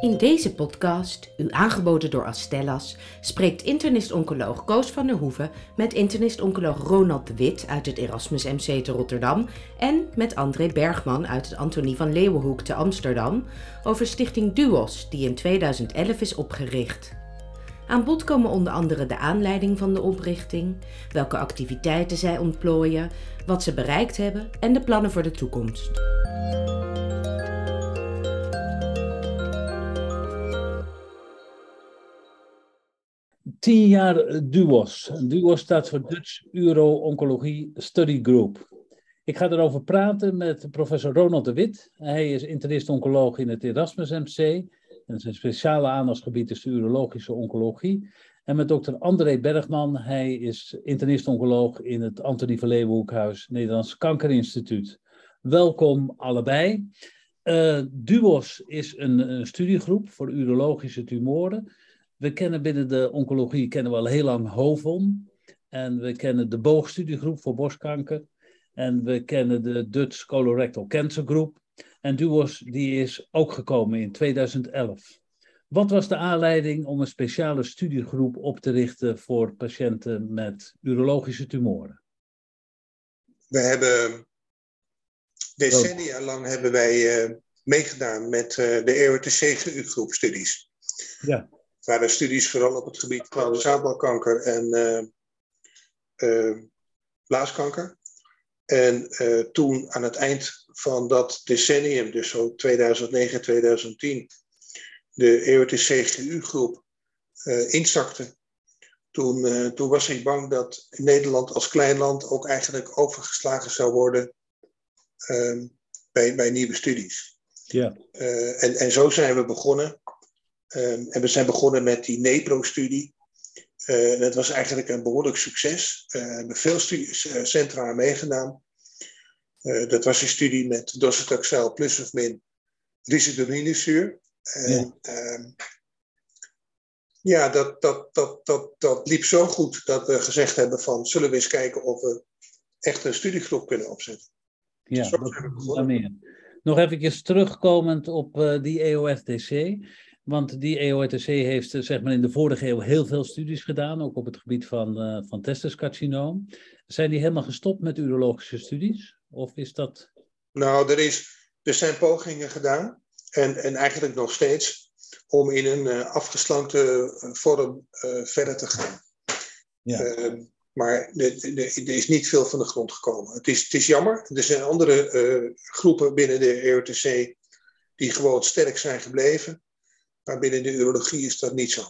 In deze podcast, u aangeboden door Astellas, spreekt internist-oncoloog Koos van der Hoeven met internist-oncoloog Ronald de Wit uit het Erasmus MC te Rotterdam en met André Bergman uit het Antonie van Leeuwenhoek te Amsterdam over Stichting Duos, die in 2011 is opgericht. Aan bod komen onder andere de aanleiding van de oprichting, welke activiteiten zij ontplooien, wat ze bereikt hebben en de plannen voor de toekomst. Tien jaar eh, DUOS. DUOS staat voor Dutch Uro-Oncologie Study Group. Ik ga erover praten met professor Ronald de Wit. Hij is internist-oncoloog in het Erasmus MC. En zijn speciale aandachtsgebied is de urologische oncologie. En met dokter André Bergman. Hij is internist-oncoloog in het Antonie van Leeuwenhoekhuis Nederlands Kankerinstituut. Welkom allebei. Uh, DUOS is een, een studiegroep voor urologische tumoren. We kennen binnen de oncologie kennen we al heel lang HOVON. En we kennen de boogstudiegroep voor borstkanker. En we kennen de Dutch Colorectal Cancer Group. En DUOS die is ook gekomen in 2011. Wat was de aanleiding om een speciale studiegroep op te richten voor patiënten met urologische tumoren? We hebben decennia lang hebben wij uh, meegedaan met uh, de EOTC-groep studies. Ja waren studies vooral op het gebied van zaadbalkanker en uh, blaaskanker. En uh, toen aan het eind van dat decennium, dus zo 2009, 2010, de EOTC-GU-groep instakte, toen, toen was ik bang dat Nederland als klein land ook eigenlijk overgeslagen zou worden ehm, bij, bij nieuwe studies. Ja. en, en zo zijn we begonnen. Ehm, en we zijn begonnen met die NEPRO-studie. Uh, dat was eigenlijk een behoorlijk succes. Uh, we hebben veel studiecentra meegedaan. Uh, dat was een studie met docetaxel plus of min risidoninezuur. En, ja, ehm, ja dat, dat, dat, dat, dat liep zo goed dat we gezegd hebben van... zullen we eens kijken of we echt een studiegroep kunnen opzetten. Ja, dat meer. Nog even terugkomend op die EORTC. Want die EORTC heeft eh, zeg maar, in de vorige eeuw heel veel studies gedaan, ook op het gebied van, uh, van testiscarcinoom. Zijn die helemaal gestopt met urologische studies? Of is dat... Nou, er, is, er zijn pogingen gedaan, en, en eigenlijk nog steeds, om in een uh, afgeslankte vorm verder te gaan. Ja. Ehm, maar er is niet veel van de grond gekomen. Het is, het is jammer. Er zijn andere groepen binnen de EOTC die gewoon sterk zijn gebleven. Maar binnen de urologie is dat niet zo.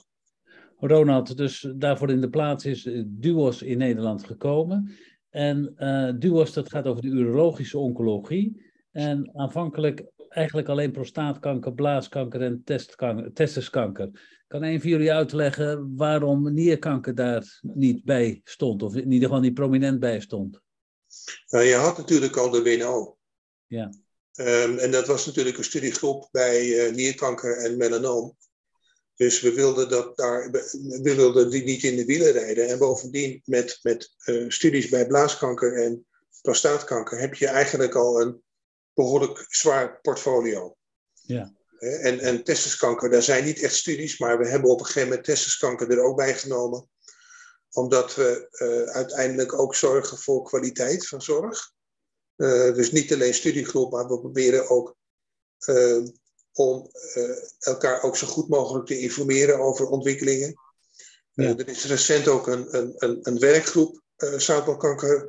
Ronald, dus daarvoor in de plaats is eh, DUOS in Nederland gekomen. En uh, DUOS, dat gaat over de urologische oncologie. En aanvankelijk eigenlijk alleen prostaatkanker, blaaskanker en testkanker, testiskanker. Kan een van jullie uitleggen waarom nierkanker daar niet bij stond? Of in ieder geval niet prominent bij stond? Nou, je had natuurlijk al de WNO. Ja. Um, en dat was natuurlijk een studiegroep bij uh, nierkanker en melanoom. Dus we wilden, dat daar, we wilden die niet in de wielen rijden. En bovendien met, met uh, studies bij blaaskanker en prostaatkanker heb je eigenlijk al een behoorlijk zwaar portfolio. Ja. En, en testiskanker, daar zijn niet echt studies, maar we hebben op een gegeven moment testiskanker er ook bij genomen. Omdat we uh, uiteindelijk ook zorgen voor kwaliteit van zorg. Uh, dus niet alleen studiegroep, maar we proberen ook uh, om uh, elkaar ook zo goed mogelijk te informeren over ontwikkelingen. Ja. er is recent ook een, een, een werkgroep uh,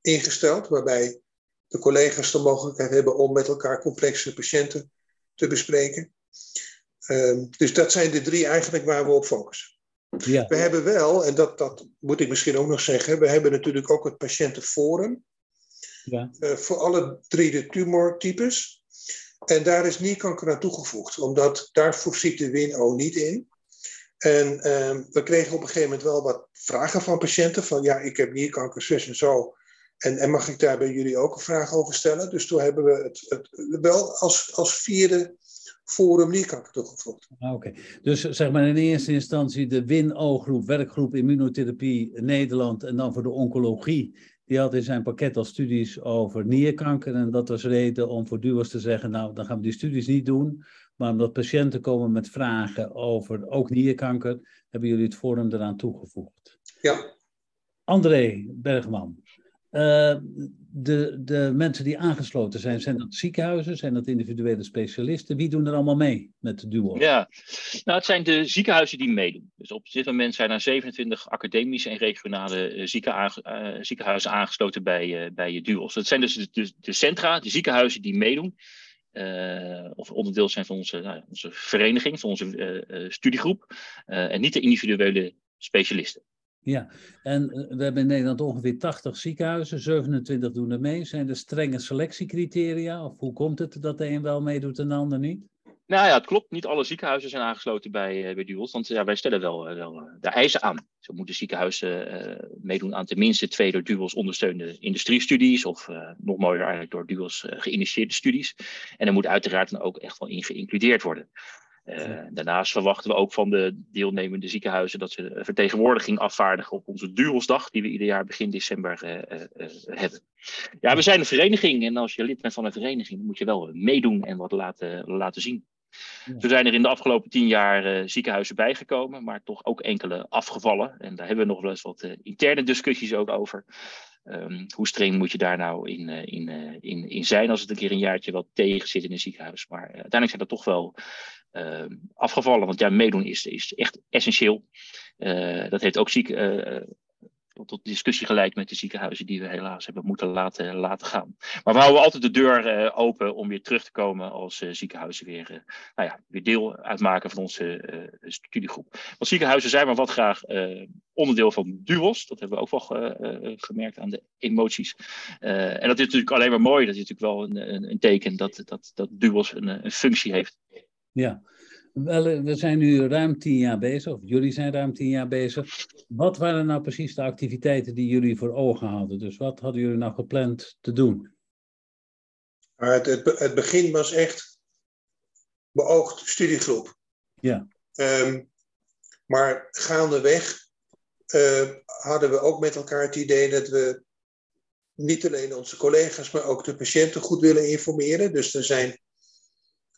ingesteld, waarbij de collega's de mogelijkheid hebben om met elkaar complexe patiënten te bespreken. Uh, dus dat zijn de drie eigenlijk waar we op focussen. Ja. We hebben wel, en dat, dat moet ik misschien ook nog zeggen, we hebben natuurlijk ook het patiëntenforum ja. Uh, voor alle drie de tumortypes. En daar is nierkanker aan toegevoegd, omdat daar voorziet de WIN-O niet in. En uh, we kregen op een gegeven moment wel wat vragen van patiënten: van ja, ik heb nierkanker, zus en zo. En, en mag ik daar bij jullie ook een vraag over stellen? Dus toen hebben we het, het wel als, als vierde Forum Nierkanker toegevoegd. Ah, oké, dus zeg maar in eerste instantie de WIN-O-groep, werkgroep immunotherapie Nederland en dan voor de oncologie die had in zijn pakket al studies over nierkanker. En dat was reden om voor te zeggen, nou, dan gaan we die studies niet doen. Maar omdat patiënten komen met vragen over ook nierkanker, hebben jullie het forum eraan toegevoegd. Ja. André Bergman, uh, de, de mensen die aangesloten zijn, zijn dat ziekenhuizen, zijn dat individuele specialisten? Wie doen er allemaal mee met de duo? Ja, nou, het zijn de ziekenhuizen die meedoen. Dus op dit moment zijn er 27 academische en regionale eh, eh, ziekenhuizen aangesloten bij, bij duos. Dat zijn dus de, de, centra, de ziekenhuizen die meedoen. of onderdeel zijn van onze, nou, onze vereniging, van onze studiegroep. en niet de individuele specialisten. Ja, en we hebben in Nederland ongeveer 80 ziekenhuizen, 27 doen er mee. Zijn er strenge selectiecriteria? Of hoe komt het dat de een wel meedoet en de ander niet? Nou ja, het klopt. Niet alle ziekenhuizen zijn aangesloten bij, uh, bij Duels. Want ja, wij stellen wel, uh, wel de eisen aan. Zo moeten ziekenhuizen meedoen aan tenminste twee door Duels ondersteunde industriestudies. Of nog mooier eigenlijk door Duels geïnitieerde studies. En er moet uiteraard dan ook echt wel in geïncludeerd worden. Uh, daarnaast verwachten we ook van de deelnemende ziekenhuizen dat ze een vertegenwoordiging afvaardigen op onze Duelsdag, die we ieder jaar begin december uh, uh, hebben. Ja, we zijn een vereniging en als je lid bent van een vereniging, dan moet je wel meedoen en wat laten, laten zien. Ja. Zo zijn er in de afgelopen tien jaar ziekenhuizen bijgekomen, maar toch ook enkele afgevallen. En daar hebben we nog wel eens wat interne discussies ook over. Um, hoe streng moet je daar nou in, in, in, in zijn als het een keer een jaartje wat tegen zit in een ziekenhuis? Maar uiteindelijk zijn er toch wel uh, afgevallen. Want ja, meedoen is, is echt essentieel. Dat heeft ook ziek, tot discussie geleid met de ziekenhuizen die we helaas hebben moeten laten, laten gaan. Maar we houden altijd de deur open om weer terug te komen als ziekenhuizen weer, nou ja, weer deel uitmaken van onze studiegroep. Want ziekenhuizen zijn maar wat graag onderdeel van DUOS. Dat hebben we ook wel gemerkt aan de emoties. en dat is natuurlijk alleen maar mooi. Dat is natuurlijk wel een, een, een teken dat, dat, dat DUOS een, een functie heeft. Ja, wel, eh, we zijn nu ruim tien jaar bezig, of jullie zijn ruim tien jaar bezig. Wat waren nou precies de activiteiten die jullie voor ogen hadden? Dus wat hadden jullie nou gepland te doen? Het, het, het begin was echt beoogd studiegroep. Ja. Um, maar gaandeweg uh, hadden we ook met elkaar het idee dat we niet alleen onze collega's, maar ook de patiënten goed willen informeren. Dus er zijn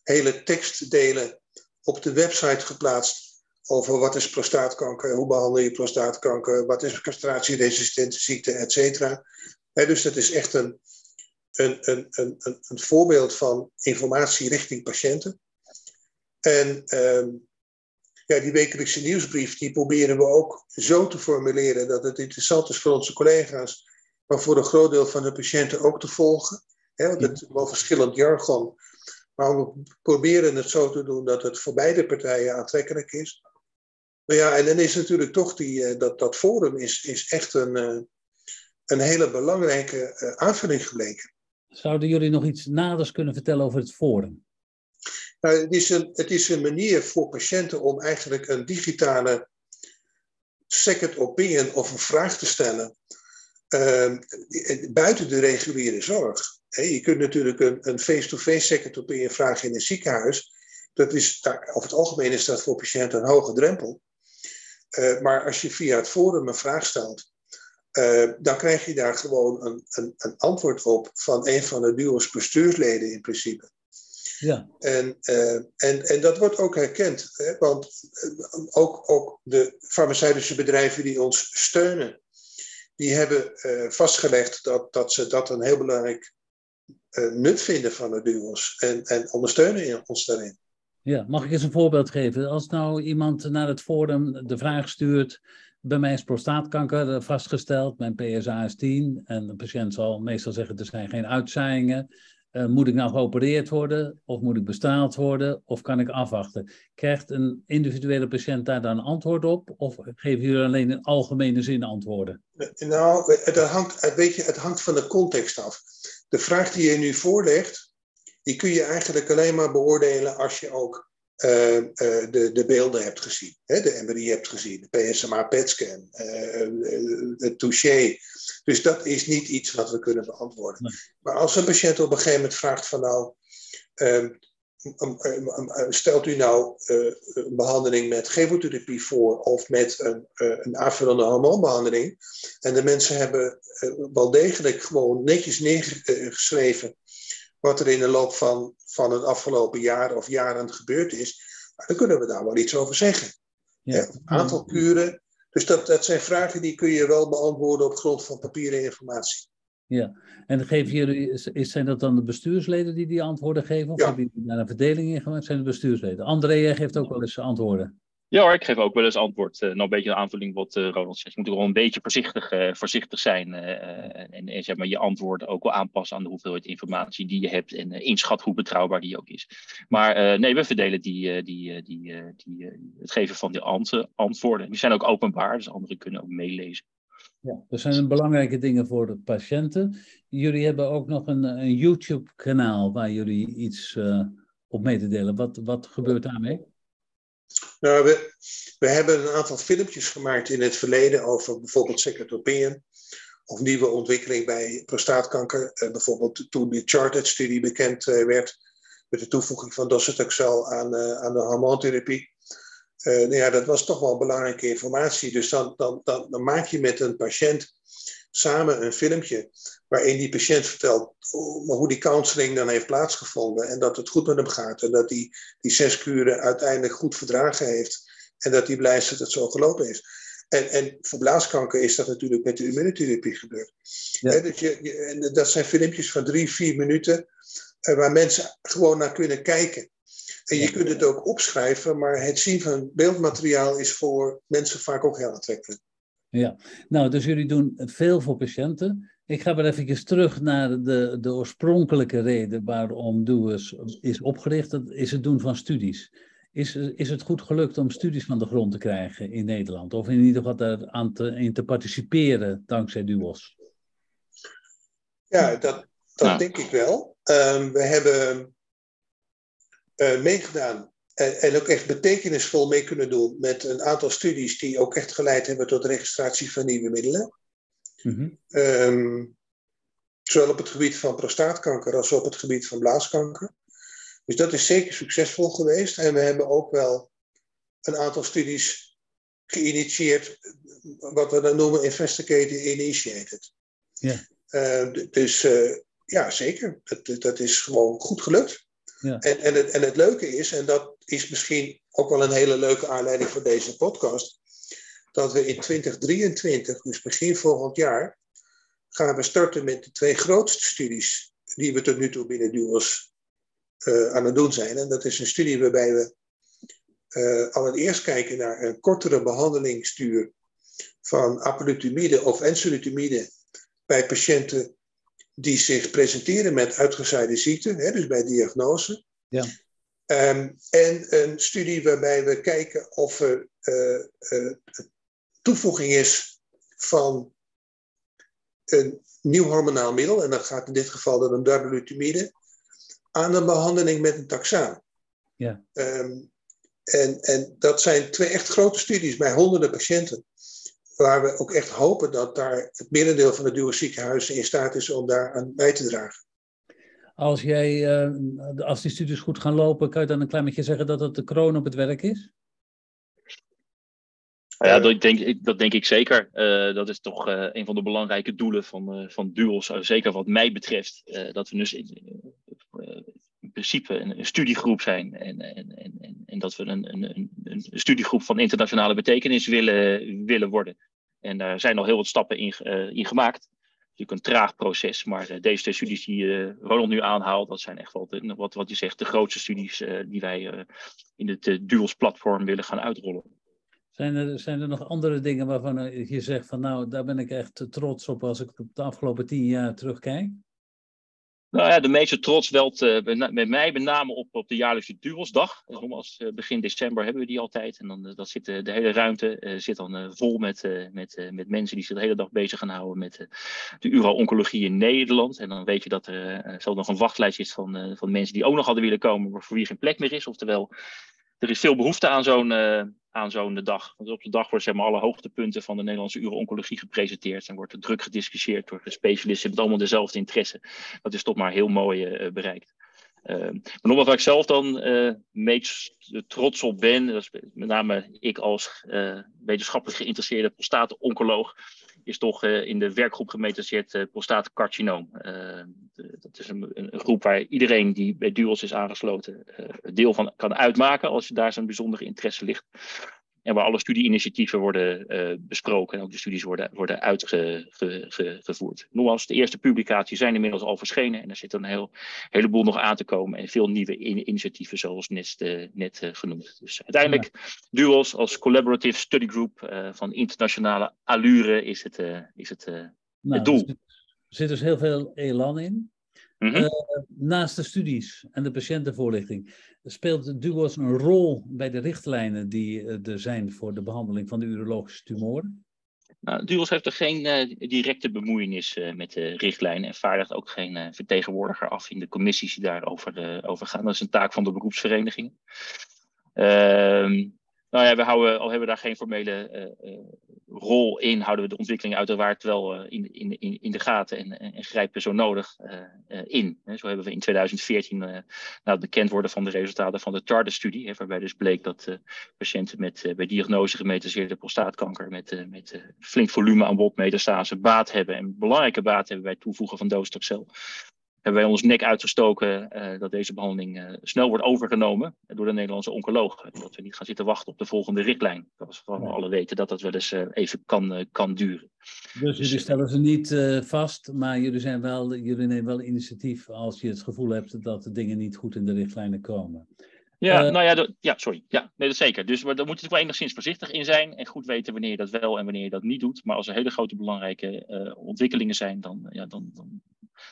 hele tekstdelen op de website geplaatst over wat is prostaatkanker, hoe behandel je prostaatkanker, wat is castratieresistente ziekte, et cetera. dus dat is echt een, een, een, een, een voorbeeld van informatie richting patiënten. En ehm, ja, die wekelijkse nieuwsbrief die proberen we ook zo te formuleren dat het interessant is voor onze collega's, maar voor een groot deel van de patiënten ook te volgen. He, want het wel verschillend jargon maar we proberen het zo te doen dat het voor beide partijen aantrekkelijk is. Maar ja, en dan is natuurlijk toch die, eh, dat, dat forum is, is echt een, eh, een hele belangrijke eh, aanvulling gebleken. Zouden jullie nog iets naders kunnen vertellen over het forum? Nou, het, is een, het is een manier voor patiënten om eigenlijk een digitale second opinion of een vraag te stellen uh, buiten de reguliere zorg je kunt natuurlijk een face-to-face secretopie vragen in een ziekenhuis. Dat is, over het algemeen is dat voor patiënten een hoge drempel. Uh, maar als je via het forum een vraag stelt, uh, dan krijg je daar gewoon een, een, een, antwoord op van een van de duo's bestuursleden in principe. Ja. En, uh, en, en dat wordt ook herkend, hè, want ook, ook de farmaceutische bedrijven die ons steunen, die hebben vastgelegd dat, dat ze dat een heel belangrijk nut vinden van de duo's en, en ondersteunen ons daarin. Ja, mag ik eens een voorbeeld geven? Als nou iemand naar het forum de vraag stuurt, bij mij is prostaatkanker eh, vastgesteld, mijn PSA is 10 en de patiënt zal meestal zeggen er zijn geen uitzaaiingen. Uh, moet ik nou geopereerd worden of moet ik bestraald worden of kan ik afwachten? Krijgt een individuele patiënt daar dan antwoord op of geven jullie alleen in algemene zin antwoorden? Nou, het hangt, weet je, het hangt van de context af de vraag die je nu voorlegt, die kun je eigenlijk alleen maar beoordelen als je ook uh, uh, de, de beelden hebt gezien. Hè? De MRI hebt gezien, de PSMA PET-scan, uh, het touché. Dus dat is niet iets wat we kunnen beantwoorden. Maar als een patiënt op een gegeven moment vraagt van nou, ehm, stelt u nou een behandeling met chemotherapie voor of met een, een aanvullende hormoonbehandeling. En de mensen hebben wel degelijk gewoon netjes neergeschreven wat er in de loop van, van het afgelopen jaar of jaren gebeurd is. Dan kunnen we daar wel iets over zeggen. Ja. Een aantal kuren. Dus dat, dat zijn vragen die kun je wel beantwoorden op grond van papieren informatie. Ja, en geven jullie, is, zijn dat dan de bestuursleden die die antwoorden geven? Of ja. hebben jullie daar een verdeling in gemaakt? Zijn de bestuursleden? André, jij geeft ook wel eens antwoorden. Ja hoor, ik geef ook wel eens antwoord. Uh, nou, een beetje een aanvulling wat uh, Ronald zegt. Je moet er wel een beetje voorzichtig, uh, voorzichtig zijn. en, en zeg maar, je antwoorden ook wel aanpassen aan de hoeveelheid informatie die je hebt. En inschat hoe betrouwbaar die ook is. Maar nee, we verdelen die, die, die, die, het geven van die antwoorden. Die zijn ook openbaar, dus anderen kunnen ook meelezen. Ja, dat zijn belangrijke dingen voor de patiënten. Jullie hebben ook nog een, een YouTube-kanaal waar jullie iets op mee te delen. Wat, wat gebeurt daarmee? Nou, we, we hebben een aantal filmpjes gemaakt in het verleden over bijvoorbeeld secretopieën of nieuwe ontwikkeling bij prostaatkanker. Uh, bijvoorbeeld toen de Charted-studie bekend uh, werd met de toevoeging van docetaxel aan, aan de hormoontherapie. Nou ja, dat was toch wel belangrijke informatie. Dus dan, dan, dan, dan maak je met een patiënt samen een filmpje waarin die patiënt vertelt hoe die counseling dan heeft plaatsgevonden en dat het goed met hem gaat en dat hij die zes kuren uiteindelijk goed verdragen heeft en dat hij blij is dat het zo gelopen is. En, en voor blaaskanker is dat natuurlijk met de immunotherapie gebeurd. dus je, en dat zijn filmpjes van drie, vier minuten eh, waar mensen gewoon naar kunnen kijken. En je kunt het ook opschrijven, maar het zien van beeldmateriaal is voor mensen vaak ook heel aantrekkelijk. Ja, nou, dus jullie doen veel voor patiënten. Ik ga weer even terug naar de, de oorspronkelijke reden waarom DOES is opgericht. Dat is het doen van studies. Is, is het goed gelukt om studies van de grond te krijgen in Nederland? Of in ieder geval daar aan te, in te participeren dankzij DUOS? Ja, dat, dat denk ik wel. Um, we hebben meegedaan en, en, ook echt betekenisvol mee kunnen doen met een aantal studies die ook echt geleid hebben tot registratie van nieuwe middelen. Mm zowel op het gebied van prostaatkanker als op het gebied van blaaskanker. Dus dat is zeker succesvol geweest. En we hebben ook wel een aantal studies geïnitieerd, wat we dan noemen investigated initiated. Ja. Uh, dus uh, ja, zeker. Dat, dat is gewoon goed gelukt. En, en, het, en het leuke is, en dat is misschien ook wel een hele leuke aanleiding voor deze podcast, dat we in 2023, dus begin volgend jaar, gaan we starten met de twee grootste studies die we tot nu toe binnen DUOS uh, aan het doen zijn. En dat is een studie waarbij we uh, allereerst kijken naar een kortere behandelingsduur van apalutamide of enzalutamide bij patiënten die zich presenteren met uitgezaaide ziekte, hè, dus bij diagnose. Ja. Um, en een studie waarbij we kijken of er uh, toevoeging is van een nieuw hormonaal middel, en dat gaat in dit geval dan een darbelutamide, aan een behandeling met een taxaan. Ja. Um, en, en dat zijn twee echt grote studies bij honderden patiënten, waar we ook echt hopen dat daar het merendeel van de duur ziekenhuizen in staat is om daar aan bij te dragen. Als, jij, uh, als die studies goed gaan lopen, kan je dan een klein beetje zeggen dat het de kroon op het werk is? Ja, dat denk, dat denk ik zeker. Uh, dat is toch uh, een van de belangrijke doelen van, uh, van Duels. zeker wat mij betreft. dat we dus in, in principe een, een, studiegroep zijn. En, en, en, en dat we een, een, een, studiegroep van internationale betekenis willen, willen worden. En daar zijn al heel wat stappen in, in gemaakt. Natuurlijk een traag proces, maar deze twee studies die Ronald nu aanhaalt, dat zijn echt wel, de, wat, wat je zegt, de grootste studies die wij in het Duels platform willen gaan uitrollen. Zijn er, zijn er nog andere dingen waarvan je zegt van nou, daar ben ik echt trots op als ik op de afgelopen tien jaar terugkijk? Nou ja, de meeste trots welt met mij met name op, op de jaarlijkse Duwelsdag. Nogmaals, uh, begin december hebben we die altijd. En dan uh, dat zit, de hele ruimte zit dan vol met, met, met mensen die zich de hele dag bezig gaan houden met de uro-oncologie in Nederland. En dan weet je dat er zo nog een wachtlijst is van, van mensen die ook nog hadden willen komen, maar voor wie geen plek meer is. Oftewel, er is veel behoefte aan zo'n aan zo'n dag. Want op de dag worden zeg maar, alle hoogtepunten van de Nederlandse uro-oncologie gepresenteerd. En wordt er druk gediscussieerd door de specialisten met allemaal dezelfde interesse. Dat is toch maar heel mooi uh, bereikt. maar nogmaals, waar ik zelf dan uh, meest trots op ben, dat is met name ik als wetenschappelijk geïnteresseerde prostaatoncoloog, is toch in de werkgroep gemetaseerd prostaatcarcinoom. dat is een, een, groep waar iedereen die bij Duos is aangesloten deel van kan uitmaken als daar zijn bijzondere interesse ligt. En waar alle studieinitiatieven worden uh, besproken en ook de studies worden, worden uitgevoerd. Nogmaals, de eerste publicaties zijn inmiddels al verschenen en er zit een heel, heleboel nog aan te komen en veel nieuwe initiatieven zoals net, uh, net uh, genoemd. Dus uiteindelijk, ja. DUOS als Collaborative Study Group van internationale allure is het, is het, nou, het doel. Er zit dus heel veel elan in. Mm -hmm. naast de studies en de patiëntenvoorlichting, speelt DUOS een rol bij de richtlijnen die eh, er zijn voor de behandeling van de urologische tumoren? Nou, DUOS heeft er geen uh, directe bemoeienis uh, met de richtlijnen en vaardigt ook geen uh, vertegenwoordiger af in de commissies die daarover over gaan. Dat is een taak van de beroepsverenigingen. Nou ja, we houden, al hebben we daar geen formele uh, rol in, houden we de ontwikkeling uiteraard wel uh, in, in, in de gaten en, en, grijpen zo nodig in. Zo hebben we in 2014, na het bekend worden van de resultaten van de TARDIS-studie, waarbij dus bleek dat patiënten met bij diagnose gemetaseerde prostaatkanker met, met flink volume aan botmetastase baat hebben en belangrijke baat hebben bij het toevoegen van docetaxel hebben wij ons nek uitgestoken uh, dat deze behandeling uh, snel wordt overgenomen door de Nederlandse oncoloog. Dat we niet gaan zitten wachten op de volgende richtlijn. Dat is we alle weten dat dat wel eens uh, even kan, kan duren. Dus jullie stellen ze niet vast, maar jullie, zijn wel, jullie nemen wel initiatief als je het gevoel hebt dat de dingen niet goed in de richtlijnen komen. Ja, nou ja, ja, sorry. Ja, nee, dat zeker. Dus we, daar moet je wel enigszins voorzichtig in zijn en goed weten wanneer je dat wel en wanneer je dat niet doet. Maar als er hele grote belangrijke ontwikkelingen zijn, dan, ja, dan, dan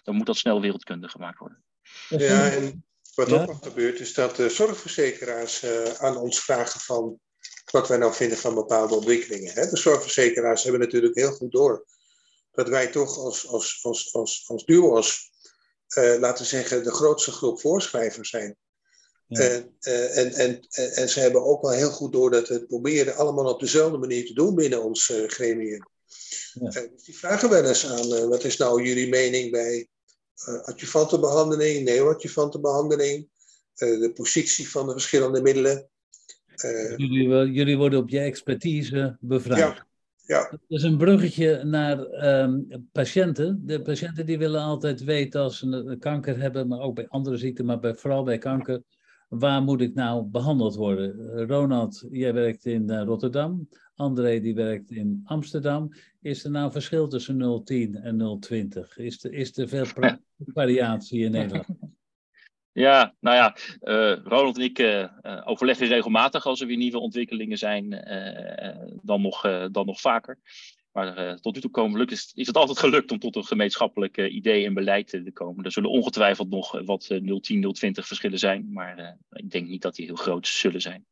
dan moet dat snel wereldkundig gemaakt worden. Ja, en wat ook nog gebeurt is dat de zorgverzekeraars uh, aan ons vragen van wat wij nou vinden van bepaalde ontwikkelingen. Hè? De zorgverzekeraars hebben natuurlijk heel goed door dat wij toch als, als, als, als, als duo's, uh, laten we zeggen, de grootste groep voorschrijvers zijn. Ja. En, uh, en, en, en, ze hebben ook wel heel goed door dat we het proberen allemaal op dezelfde manier te doen binnen ons uh, gremium. Ja. dus die vragen wel eens aan, wat is nou jullie mening bij uh, adjuvante behandeling, neo-adjuvante behandeling, uh, de positie van de verschillende middelen. Jullie, jullie, worden op je expertise bevraagd. Ja. Ja. Dat is een bruggetje naar um, patiënten. De patiënten die willen altijd weten als ze kanker hebben, maar ook bij andere ziekten, maar bij, vooral bij kanker, waar moet ik nou behandeld worden? Ronald, jij werkt in uh, Rotterdam. André die werkt in Amsterdam. Is er nou verschil tussen 010 en 020? Is er, is er veel variatie in Nederland? Ja, nou ja, uh, Ronald en ik uh, overleggen regelmatig als er weer nieuwe ontwikkelingen zijn, uh, dan, nog, dan nog vaker. Maar uh, tot nu toe komen is, het altijd gelukt om tot een gemeenschappelijk uh, idee en beleid te komen. Er zullen ongetwijfeld nog eh, wat uh, 010, 020 verschillen zijn, maar ik denk niet dat die heel groot zullen zijn.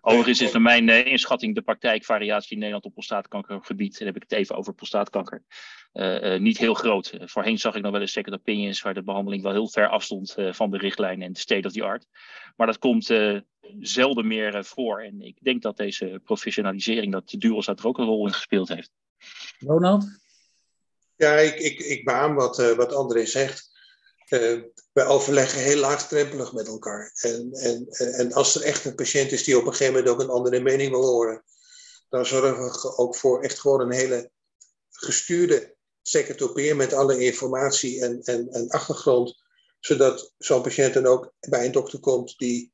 Overigens is naar mijn inschatting de praktijkvariatie in Nederland op prostaatkankergebied, en heb ik het even over prostaatkanker, niet heel groot. voorheen zag ik nog wel eens second opinions waar de behandeling wel heel ver afstond van de richtlijn en de state of the art. Maar dat komt zelden meer voor. En ik denk dat deze professionalisering, dat de Duos er ook een rol in gespeeld heeft. Ronald? Ja, ik, ik, ik beaam wat, uh, wat André zegt. Uh, wij overleggen heel laagdrempelig met elkaar. En, en, en als er echt een patiënt is die op een gegeven moment ook een andere mening wil horen, dan zorgen we ook voor echt gewoon een hele gestuurde secretaire met alle informatie en, en, en achtergrond, zodat zo'n patiënt dan ook bij een dokter komt die,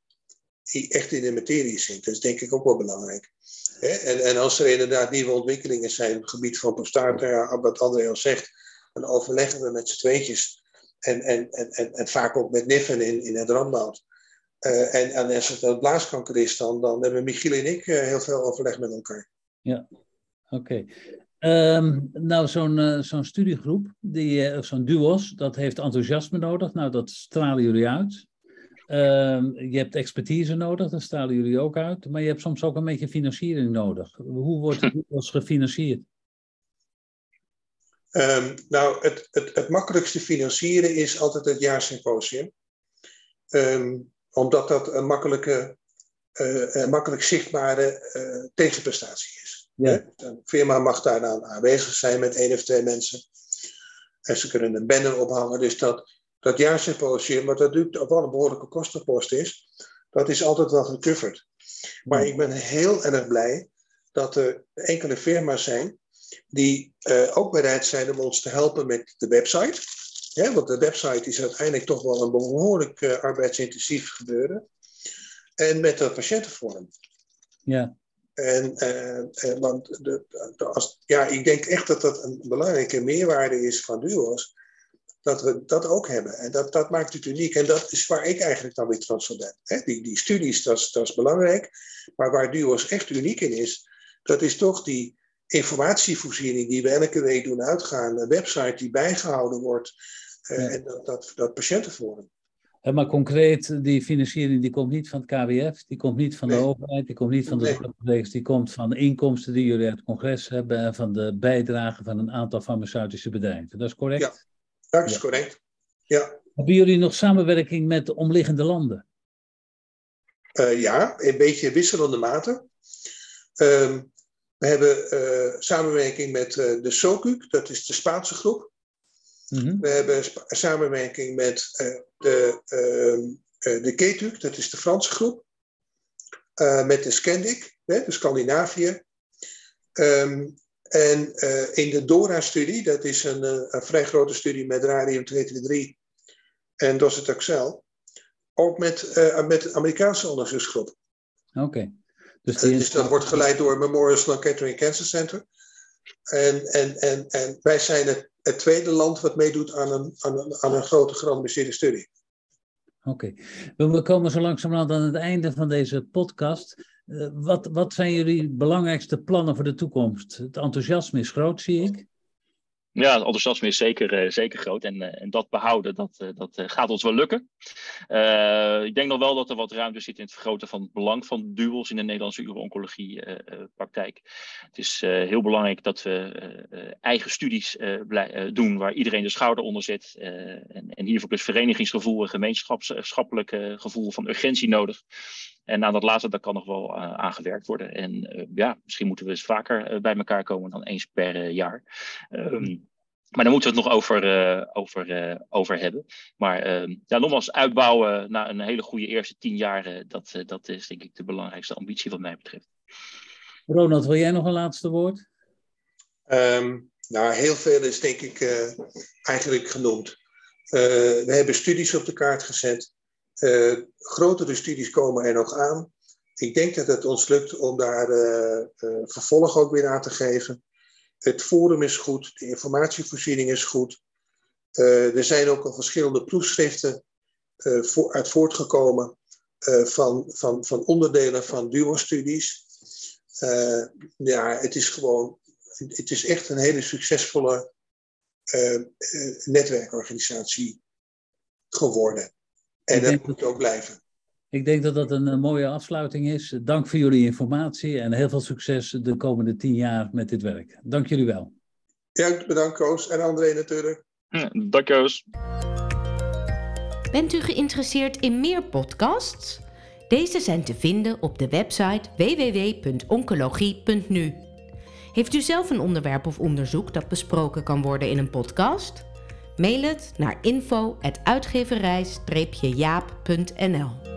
die echt in de materie zit. Dat is denk ik ook wel belangrijk. En, en als er inderdaad nieuwe ontwikkelingen zijn op het gebied van prostata, wat André al zegt, dan overleggen we met z'n tweetjes. En, en, en, en, vaak ook met Niffen in, in het Randboud. Uh, en, en als het een blaaskanker is, dan, dan hebben Michiel en ik uh, heel veel overleg met elkaar. Ja, oké. Um, nou, zo'n uh, zo'n studiegroep, die, zo'n duos, dat heeft enthousiasme nodig. Nou, dat stralen jullie uit. Uh, je hebt expertise nodig, dat stalen jullie ook uit. Maar je hebt soms ook een beetje financiering nodig. Hoe wordt het als gefinancierd? Um, nou, het, het, het makkelijkste financieren is altijd het jaarsymposium. Um, omdat dat een makkelijke, uh, een makkelijk zichtbare uh, tegenprestatie is. Ja. Een firma mag daar dan aanwezig zijn met één of twee mensen. En ze kunnen een banner ophangen. Dus dat, dat jaarsymposium, wat dat natuurlijk wel een behoorlijke kostenpost is, dat is altijd wel gecoverd. Maar ik ben heel erg blij dat er enkele firma's zijn die uh, ook bereid zijn om ons te helpen met de website. Ja, want de website is uiteindelijk toch wel een behoorlijk uh, arbeidsintensief gebeuren. En met de patiëntenvorm. Ja. En, uh, want de, de, als, ja, ik denk echt dat dat een belangrijke meerwaarde is van Duos. Dat we dat ook hebben. En dat, dat maakt het uniek. En dat is waar ik eigenlijk dan weer. Hè? Die, die studies, dat is, dat is belangrijk. Maar waar Duos echt uniek in is, dat is toch die informatievoorziening die we elke week doen uitgaan. Een website die bijgehouden wordt. Uh, En dat, dat, dat patiëntenforum. Maar concreet, die financiering die komt niet van het KWF, die komt niet van de overheid, die komt niet van de nee. die komt van de inkomsten die jullie uit het congres hebben en van de bijdrage van een aantal farmaceutische bedrijven. Dat is correct? Ja, dat is ja. correct. Ja. Hebben jullie nog samenwerking met de omliggende landen? Uh, ja, een beetje wisselende mate. Uh, we hebben uh, samenwerking met de SOCUC, dat is de Spaanse groep. Mm -hmm. We hebben samenwerking met uh, de, de KETUC, dat is de Franse groep. met de Scandic, hè, de Scandinavië. Um, en in de DORA-studie, dat is een, een, vrij grote studie met radium-223 en docetaxel, ook met, met de Amerikaanse onderzoeksgroep. Oké. Okay. Dus, dus, dat wordt geleid door Memorial Sloan Kettering Cancer Center. En, en, en, en wij zijn het, het tweede land wat meedoet aan een, aan een, aan een grote gerandomiseerde studie. Oké, we komen zo langzamerhand aan het einde van deze podcast. Uh, wat, wat zijn jullie belangrijkste plannen voor de toekomst? Het enthousiasme is groot, zie ik. Ja, het enthousiasme is zeker, uh, zeker groot. En, uh, en dat behouden, dat, uh, dat gaat ons wel lukken. ik denk nog wel dat er wat ruimte zit in het vergroten van het belang van duels in de Nederlandse uro-oncologie-praktijk. het is heel belangrijk dat we eigen studies doen waar iedereen de schouder onder zet. en, en hiervoor is verenigingsgevoel en gemeenschappelijk gevoel van urgentie nodig. En aan dat laatste, dat kan nog wel uh, aangewerkt worden. En uh, ja, misschien moeten we eens vaker uh, bij elkaar komen dan eens per jaar. Um, maar daar moeten we het nog over, over, over hebben. Maar ehm, ja, nogmaals, uitbouwen na een hele goede eerste tien jaar, dat, dat is denk ik de belangrijkste ambitie wat mij betreft. Ronald, wil jij nog een laatste woord? Um, nou, heel veel is denk ik eigenlijk genoemd. we hebben studies op de kaart gezet. Uh, grotere studies komen er nog aan. Ik denk dat het ons lukt om daar uh, uh, vervolg ook weer aan te geven. Het forum is goed, de informatievoorziening is goed. er zijn ook al verschillende proefschriften voor, uit voortgekomen van, van, van onderdelen van duo-studies. ja, het is gewoon, het is echt een hele succesvolle netwerkorganisatie geworden. En dat moet ook blijven. Ik denk dat dat een, een, mooie afsluiting is. Dank voor jullie informatie en heel veel succes de komende tien jaar met dit werk. Dank jullie wel. Ja, bedankt Koos en André natuurlijk. Ja, dank Koos. Bent u geïnteresseerd in meer podcasts? Deze zijn te vinden op de website www.oncologie.nu. Heeft u zelf een onderwerp of onderzoek dat besproken kan worden in een podcast? Mail het naar info.uitgeverij-jaap.nl